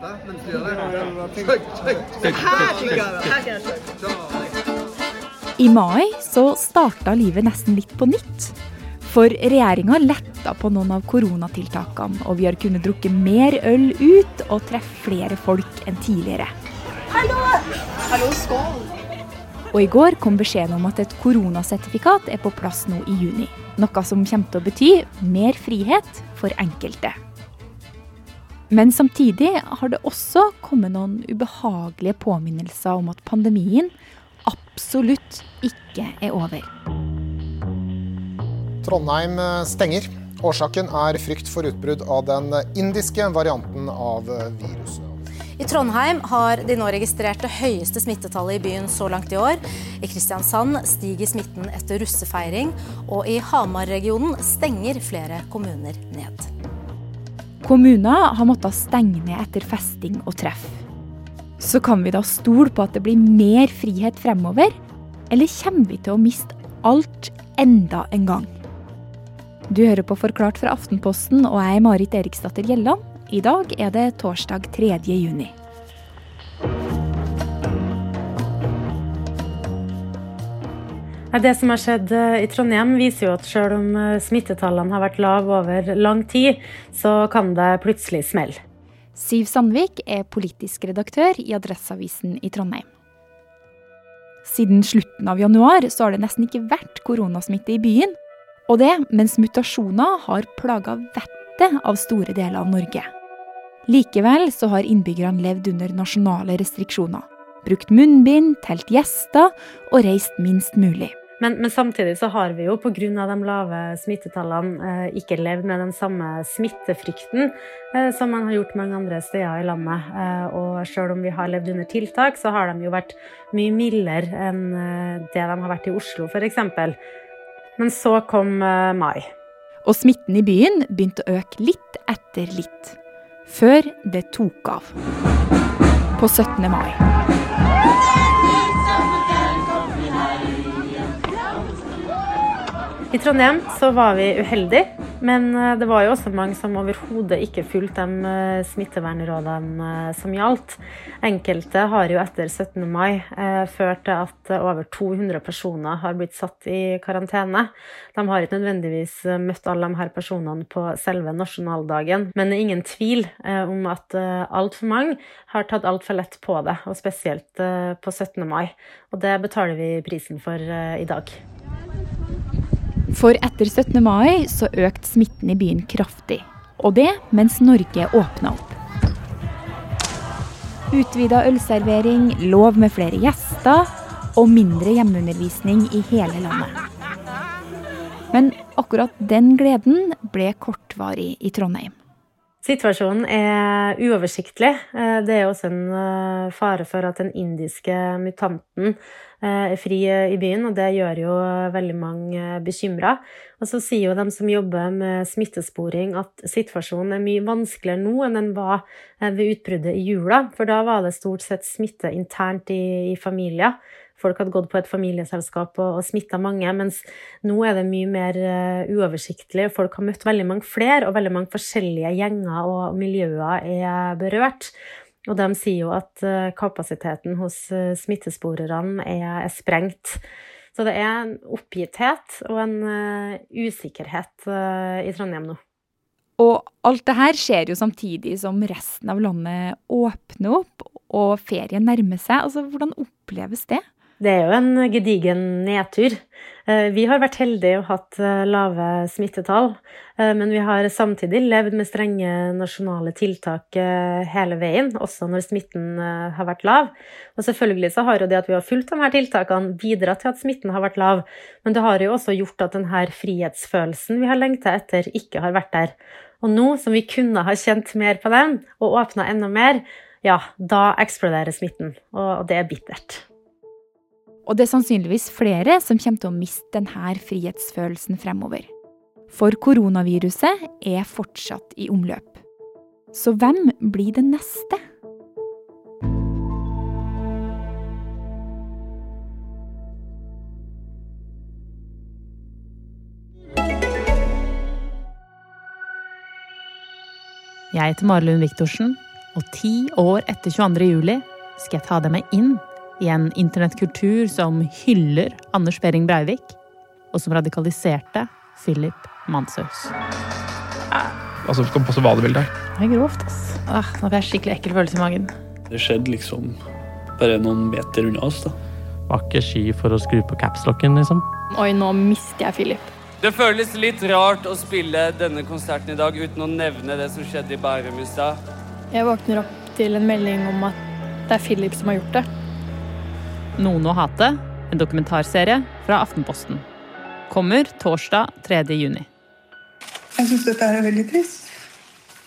dette mens du gjør det? Her jeg. I mai så starta livet nesten litt på nytt. For regjeringa letta på noen av koronatiltakene, og vi har kunnet drukke mer øl ut og treffe flere folk enn tidligere. Hallo! Hallo, skål! Og i går kom beskjeden om at et koronasertifikat er på plass nå i juni. Noe som kommer til å bety mer frihet for enkelte. Men samtidig har det også kommet noen ubehagelige påminnelser om at pandemien absolutt ikke er over. Trondheim eh, stenger. Årsaken er frykt for utbrudd av den indiske varianten av viruset. I Trondheim har de nå registrert det høyeste smittetallet i byen så langt i år. I Kristiansand stiger smitten etter russefeiring, og i Hamar-regionen stenger flere kommuner ned. Kommuner har måttet stenge ned etter festing og treff. Så kan vi da stole på at det blir mer frihet fremover, eller kommer vi til å miste alt enda en gang? Du hører på Forklart fra Aftenposten, og jeg er Marit Eriksdatter Gjelland. I dag er det torsdag 3. juni. Det som har skjedd eh, i Trondheim, viser jo at selv om eh, smittetallene har vært lave over lang tid, så kan det plutselig smelle. Siv Sandvik er politisk redaktør i Adresseavisen i Trondheim. Siden slutten av januar så har det nesten ikke vært koronasmitte i byen. Og det mens mutasjoner har plaga vettet av store deler av Norge. Likevel så har innbyggerne levd under nasjonale restriksjoner. Brukt munnbind, telt gjester og reist minst mulig. Men, men, samtidig så har vi jo pga. de lave smittetallene eh, ikke levd med den samme smittefrykten eh, som man har gjort mange andre steder i landet. Eh, og selv om vi har levd under tiltak, så har de jo vært mye mildere enn det de har vært i Oslo f.eks. Men så kom mai. Og smitten i byen begynte å øke litt etter litt. Før det tok av. På 17. mai. I Trondheim så var vi uheldige, men eh, det var jo også mange som overhodet ikke fulgte de eh, smittevernrådene eh, som gjaldt. Enkelte har jo etter 17. mai ført til at over 200 personer har blitt satt i karantene. De har ikke nødvendigvis møtt alle de her personene på selve nasjonaldagen, men det er ingen tvil om at altfor mange har tatt altfor lett på det, og spesielt på 17. mai. Og det betaler vi prisen for i dag. For etter 17. mai så økte smitten i byen kraftig. Og det mens Norge åpna opp. Utvida ølservering, lov med flere gjester og mindre hjemmeundervisning i hele landet. Men akkurat den gleden ble kortvarig i Trondheim. Situasjonen er uoversiktlig. Eh, det er også en eh, fare for at den indiske mutanten fri i byen, og det gjør jo veldig mange bekymra. Og så sier jo de som jobber med smittesporing at situasjonen er mye vanskeligere nå enn den var ved utbruddet i jula, for da var det stort sett smitte internt i, i familier. Folk hadde gått på et familieselskap og, og smitta mange, mens nå er det mye mer uh, uoversiktlig. Folk har møtt veldig mange flere, og veldig mange forskjellige gjenger og miljøer er berørt. Og de sier jo at uh, kapasiteten hos uh, smittesporerne er, er, sprengt. Så det er en oppgitthet og en usikkerhet i Trondheim nå. Og alt det her skjer jo samtidig som resten av landet åpner opp og ferien nærmer seg. Altså, hvordan oppleves det? Det er jo en gedigen nedtur. Eh, vi har vært heldige og hatt eh, lave smittetall, eh, men vi har samtidig levd med strenge nasjonale tiltak hele veien, også når smitten har vært lav. Og selvfølgelig så har jo det at vi har fulgt de her tiltakene, bidratt til at smitten har vært lav, men det har jo også gjort at denne frihetsfølelsen vi har lengta etter, ikke har vært der. Og nå som vi kunne ha kjent mer på den, og åpna enda mer, ja, da eksploderer smitten, og det er bittert. Og det er sannsynligvis flere som kommer til å miste denne frihetsfølelsen fremover. For koronaviruset er fortsatt i omløp. Så hvem blir det neste? Jeg heter Marlund Viktorsen, og ti år etter 22. juli skal jeg ta deg med inn i en internettkultur som hyller Anders Behring Breivik, og som radikaliserte Philip Manshaus. Altså, skal passe hva du vil der. Det er grovt, ass. Ah, nå får jeg skikkelig ekkel følelse i magen. Det skjedde liksom bare noen meter unna oss, da. Var ikke sky for å skru på capslocken, liksom. Oi, nå mister jeg Philip. Det føles litt rart å spille denne konserten i dag uten å nevne det som skjedde i Bærum i stad. Jeg våkner opp til en melding om at det er Philip som har gjort det. Noen å hate, en dokumentarserie fra Aftenposten. Kommer torsdag 3. juni. Jeg syns dette er veldig trist.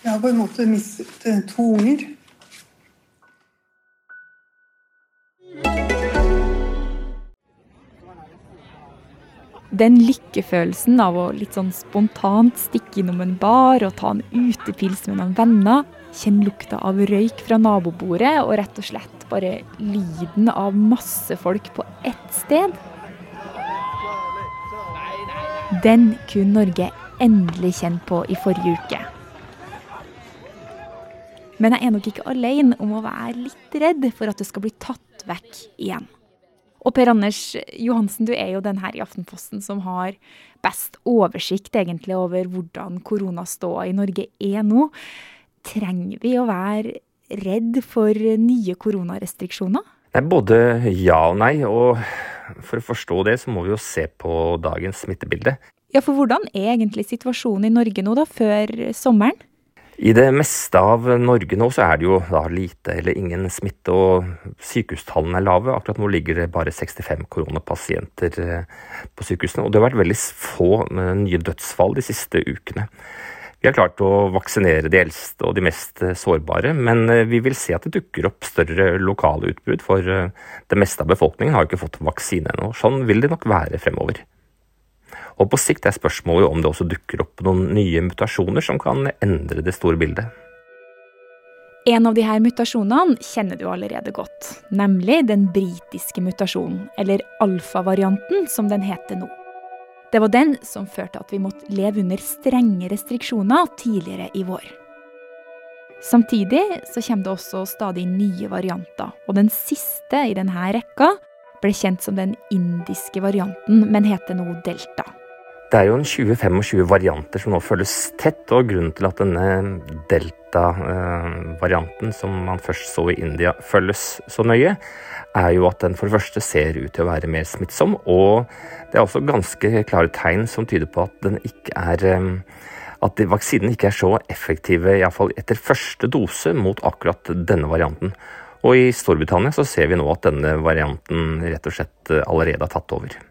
Jeg har på en måte mistet eh, to unger. Den lykkefølelsen av å litt sånn spontant stikke innom en bar og ta en utepils med noen venner, kjenne lukta av røyk fra nabobordet og rett og slett bare lyden av masse folk på ett sted Den kunne Norge endelig kjenne på i forrige uke. Men jeg er nok ikke alene om å være litt redd for at det skal bli tatt vekk igjen. Og Per Anders Johansen, du er jo den her i Aftenposten som har best oversikt egentlig over hvordan koronaståa i Norge er nå. Trenger vi å være redd for nye koronarestriksjoner? Det er både ja og nei, og for å forstå det så må vi jo se på dagens smittebilde. Ja, for hvordan er egentlig situasjonen i Norge nå da, før sommeren? I det meste av Norge nå så er det jo da lite eller ingen smitte, og sykehustallene er lave. Akkurat nå ligger det bare 65 koronapasienter eh, på sykehusene. Og det har vært veldig få eh, nye dødsfall de siste ukene. Vi har klart å vaksinere de eldste og de mest eh, sårbare, men vi vil se at det dukker opp større lokale utbrudd, for det meste av befolkningen har ikke fått vaksine ennå. Sånn vil det nok være fremover. Og på sikt er spørsmålet om det også dukker opp noen nye mutasjoner som kan endre det store bildet. En av disse mutasjonene kjenner du allerede godt, nemlig den britiske mutasjonen, eller alfavarianten som den heter nå. Det var den som førte at vi måtte leve under strenge restriksjoner tidligere i vår. Samtidig så kommer det også stadig nye varianter, og den siste i denne rekka ble kjent som den indiske varianten, men heter nå delta. Det er jo en 20-25 varianter som nå følges tett, og grunnen til at denne delta-varianten som man først så i India, følges så nøye, er jo at den for det første ser ut til å være mer smittsom, og det er også ganske klare tegn som tyder på at den ikke er eh, at vaksinen ikke er så effektive, iallfall etter første dose, mot akkurat denne varianten. Og i Storbritannia så ser vi nå at denne varianten rett og slett eh, allerede har tatt over.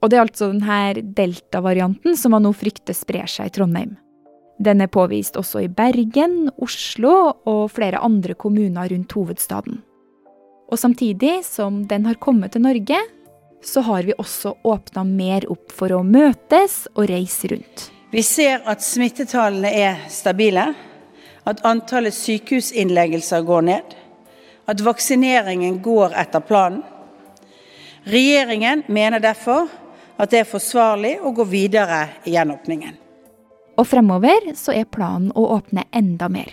Og det er altså denne delta-varianten som man nå frykter sprer seg i Trondheim. Den er påvist også i Bergen, Oslo og flere andre kommuner rundt hovedstaden. Og samtidig som den har kommet til Norge, så har vi også åpna mer opp for å møtes og reise rundt. Vi ser at smittetallene er stabile, at antallet sykehusinnleggelser går ned, at vaksineringen går etter planen. Regjeringen mener derfor at det er forsvarlig å gå videre i gjenåpningen. Og fremover så er planen å åpne enda mer.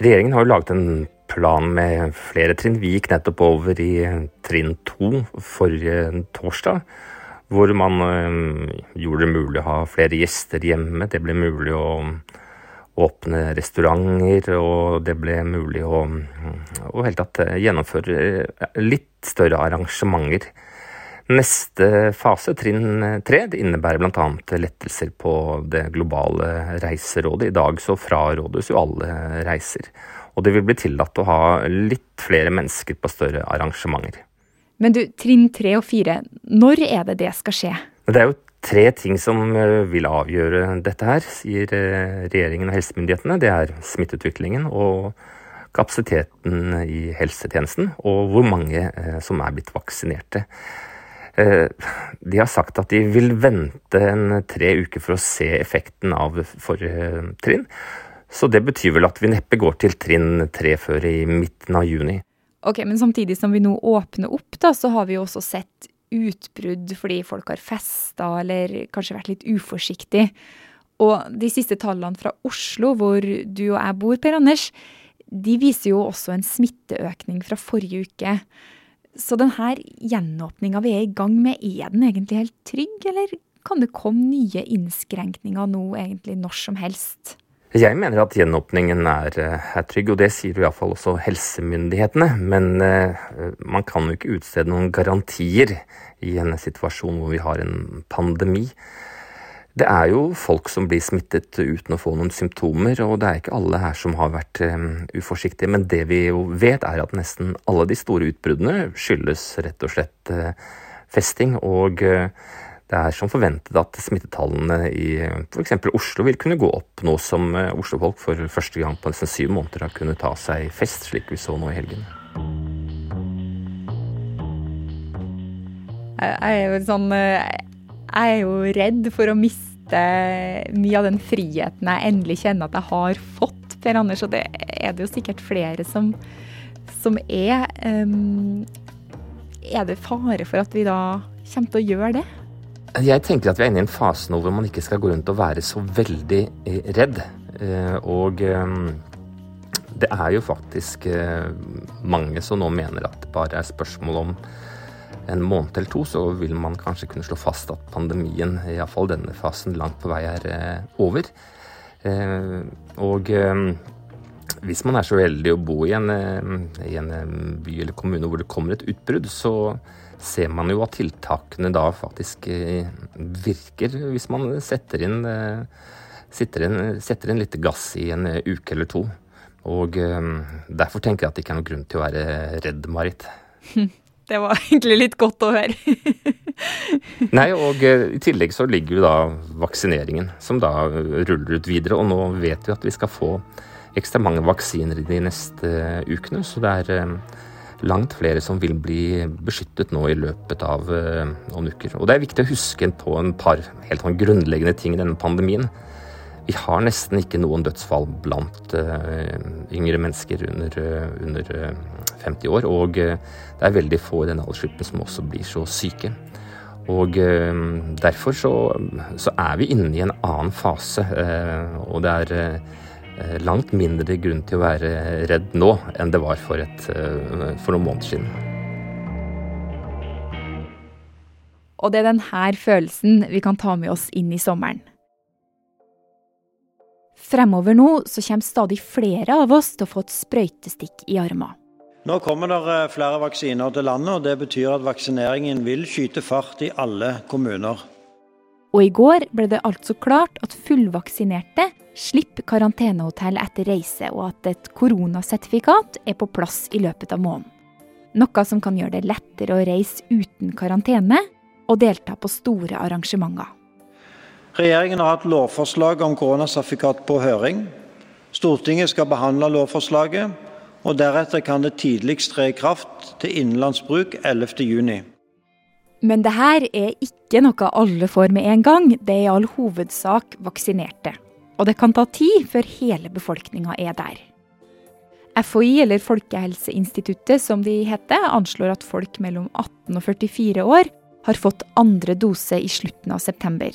Regjeringen har jo laget en plan med flere trinn. Vi gikk nettopp over i trinn to forrige torsdag. Hvor man øh, gjorde det mulig å ha flere gjester hjemme. Det ble mulig å åpne restauranter, og det ble mulig å, å tatt gjennomføre litt større arrangementer. Neste fase, trinn tre, det innebærer bl.a. lettelser på det globale reiserådet. I dag så frarådes jo alle reiser. Og det vil bli tillatt å ha litt flere mennesker på større arrangementer. Men du, trinn tre og fire, når er det det skal skje? Det er jo tre ting som eh, vil avgjøre dette her, sier eh, regjeringen og helsemyndighetene. Det er smitteutviklingen og kapasiteten i helsetjenesten, og hvor mange eh, som er blitt vaksinerte. Eh, de har sagt at de vil vente en tre uker for å se effekten av forrige trinn. Så det betyr vel at vi neppe går til trinn tre før i midten av juni. Ok, Men samtidig som vi nå åpner opp, da, så har vi jo også sett utbrudd fordi folk har festa eller kanskje vært litt uforsiktig. Og de siste tallene fra Oslo, hvor du og jeg bor, Per Anders, de viser jo også en smitteøkning fra forrige uke. Så denne gjenåpninga vi er i gang med, er den egentlig helt trygg, eller kan det komme nye innskrenkninger nå egentlig når som helst? Jeg mener at gjenåpningen er, er trygg, og det sier iallfall også helsemyndighetene. Men uh, man kan jo ikke utstede noen garantier i en situasjon hvor vi har en pandemi. Det er jo folk som blir smittet uten å få noen symptomer, og det er ikke alle her som har vært uforsiktige. Men det vi jo vet, er at nesten alle de store utbruddene skyldes rett og slett uh, festing. Og uh, det er som forventet at smittetallene i f.eks. Oslo vil kunne gå opp, nå som Oslo-folk for første gang på nesten syv måneder har kunnet ta seg fest, slik vi så nå i helgen. Jeg er jo sånn Jeg er jo redd for å miste mye av den friheten jeg endelig kjenner at jeg har fått, Per Anders. Og det er det jo sikkert flere som, som er. Um, er det fare for at vi da kommer til å gjøre det? Jeg tenker at vi er inne i en fase nå hvor man ikke skal gå rundt og være så veldig redd. Og det er jo faktisk mange som nå mener at det bare er spørsmål om en måned eller to, så vil man kanskje kunne slå fast at pandemien, iallfall denne fasen, langt på vei er eh, over. Eh, og eh, hvis man er så heldig å bo i en, i en, by eller kommune hvor det kommer et utbrudd, så ser man jo at tiltakene da faktisk virker, hvis man setter inn, inn, setter inn litt gass i en uke eller to. Og derfor tenker jeg at det ikke er noen grunn til å være redd, Marit. Det var egentlig litt godt å høre. Nei, og uh, i tillegg så ligger jo da vaksineringen, som da ruller ut videre. Og nå vet vi at vi skal få ekstra mange vaksiner de neste uh, ukene. Så det er langt flere som vil bli beskyttet nå i løpet av noen uker. Og det er viktig å huske på en par helt sånn grunnleggende ting i denne pandemien. Vi har nesten ikke noen dødsfall blant yngre mennesker under, under 50 år. Og eh, det er veldig få i denne aldersgruppen som også blir så syke. Og eh, derfor så, så, er vi inne i en annen fase, eh, og det er langt mindre grunn til å være redd nå enn det var for, et, for noen måneder siden. Og det er denne følelsen vi kan ta med oss inn i sommeren. Fremover nå så kommer stadig flere av oss til å få et sprøytestikk i armen. Nå kommer det eh, flere vaksiner til landet, og det betyr at vaksineringen vil skyte fart i alle kommuner. Og i går ble det altså klart at fullvaksinerte slipper karantenehotell etter reise, og at et koronasertifikat er på plass i løpet av måneden. Noe som kan gjøre det lettere å reise uten karantene og delta på store arrangementer. Regjeringen har hatt lovforslag om koronasertifikat på høring. Stortinget skal behandle lovforslaget og deretter kan det tidligst tre i kraft til innenlandsbruk 11.6. Men det her er ikke noe alle får med en gang. Det er i all hovedsak vaksinerte. Og det kan ta tid før hele befolkninga er der. FHI, eller Folkehelseinstituttet som de heter, anslår at folk mellom 18 og 44 år har fått andre dose i slutten av september.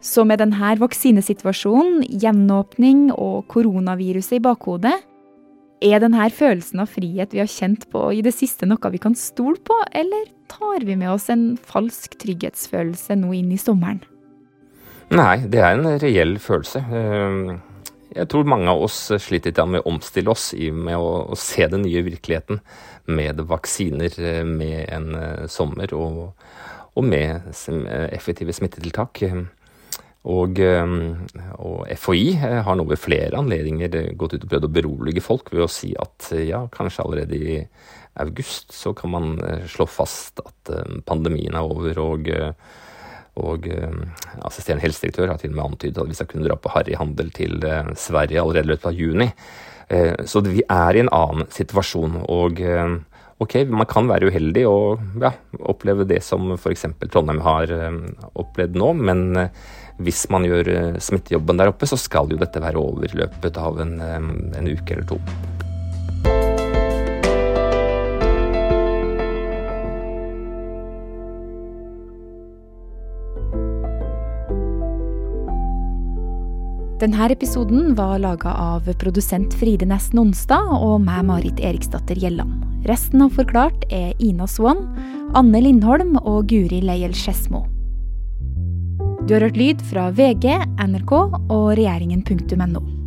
Så med denne vaksinesituasjonen, gjenåpning og koronaviruset i bakhodet, er denne følelsen av frihet vi har kjent på i det siste noe vi kan stole på, eller tar vi med oss en falsk trygghetsfølelse nå inn i sommeren? Nei, det er en reell følelse. Ehm, jeg tror mange av oss sliter litt med å omstille oss i med å, se den nye virkeligheten. Med vaksiner, eh, med en eh, sommer og, og med effektive smittetiltak. Og, ehm, og, FHI eh, har nå ved flere anledninger eh, gått ut og prøvd å berolige folk ved å si at eh, ja, kanskje allerede i august så kan man slå fast at pandemien er over. og og assisterende helsedirektør har til og med antydet at vi skal kunne dra på harryhandel til Sverige allerede i løpet av juni. Så vi er i en annen situasjon. Og ok, man kan være uheldig og ja, oppleve det som f.eks. Trondheim har opplevd nå, men hvis man gjør eh, smittejobben der oppe, så skal jo dette være over i løpet av en, en uke eller to. Denne episoden var laga av produsent Fride Næss Nonstad og meg, Marit Eriksdatter Gjelland. Resten av Forklart er Ina Swann, Anne Lindholm og Guri Leiel Skedsmo. Du har hørt lyd fra VG, NRK og regjeringen.no.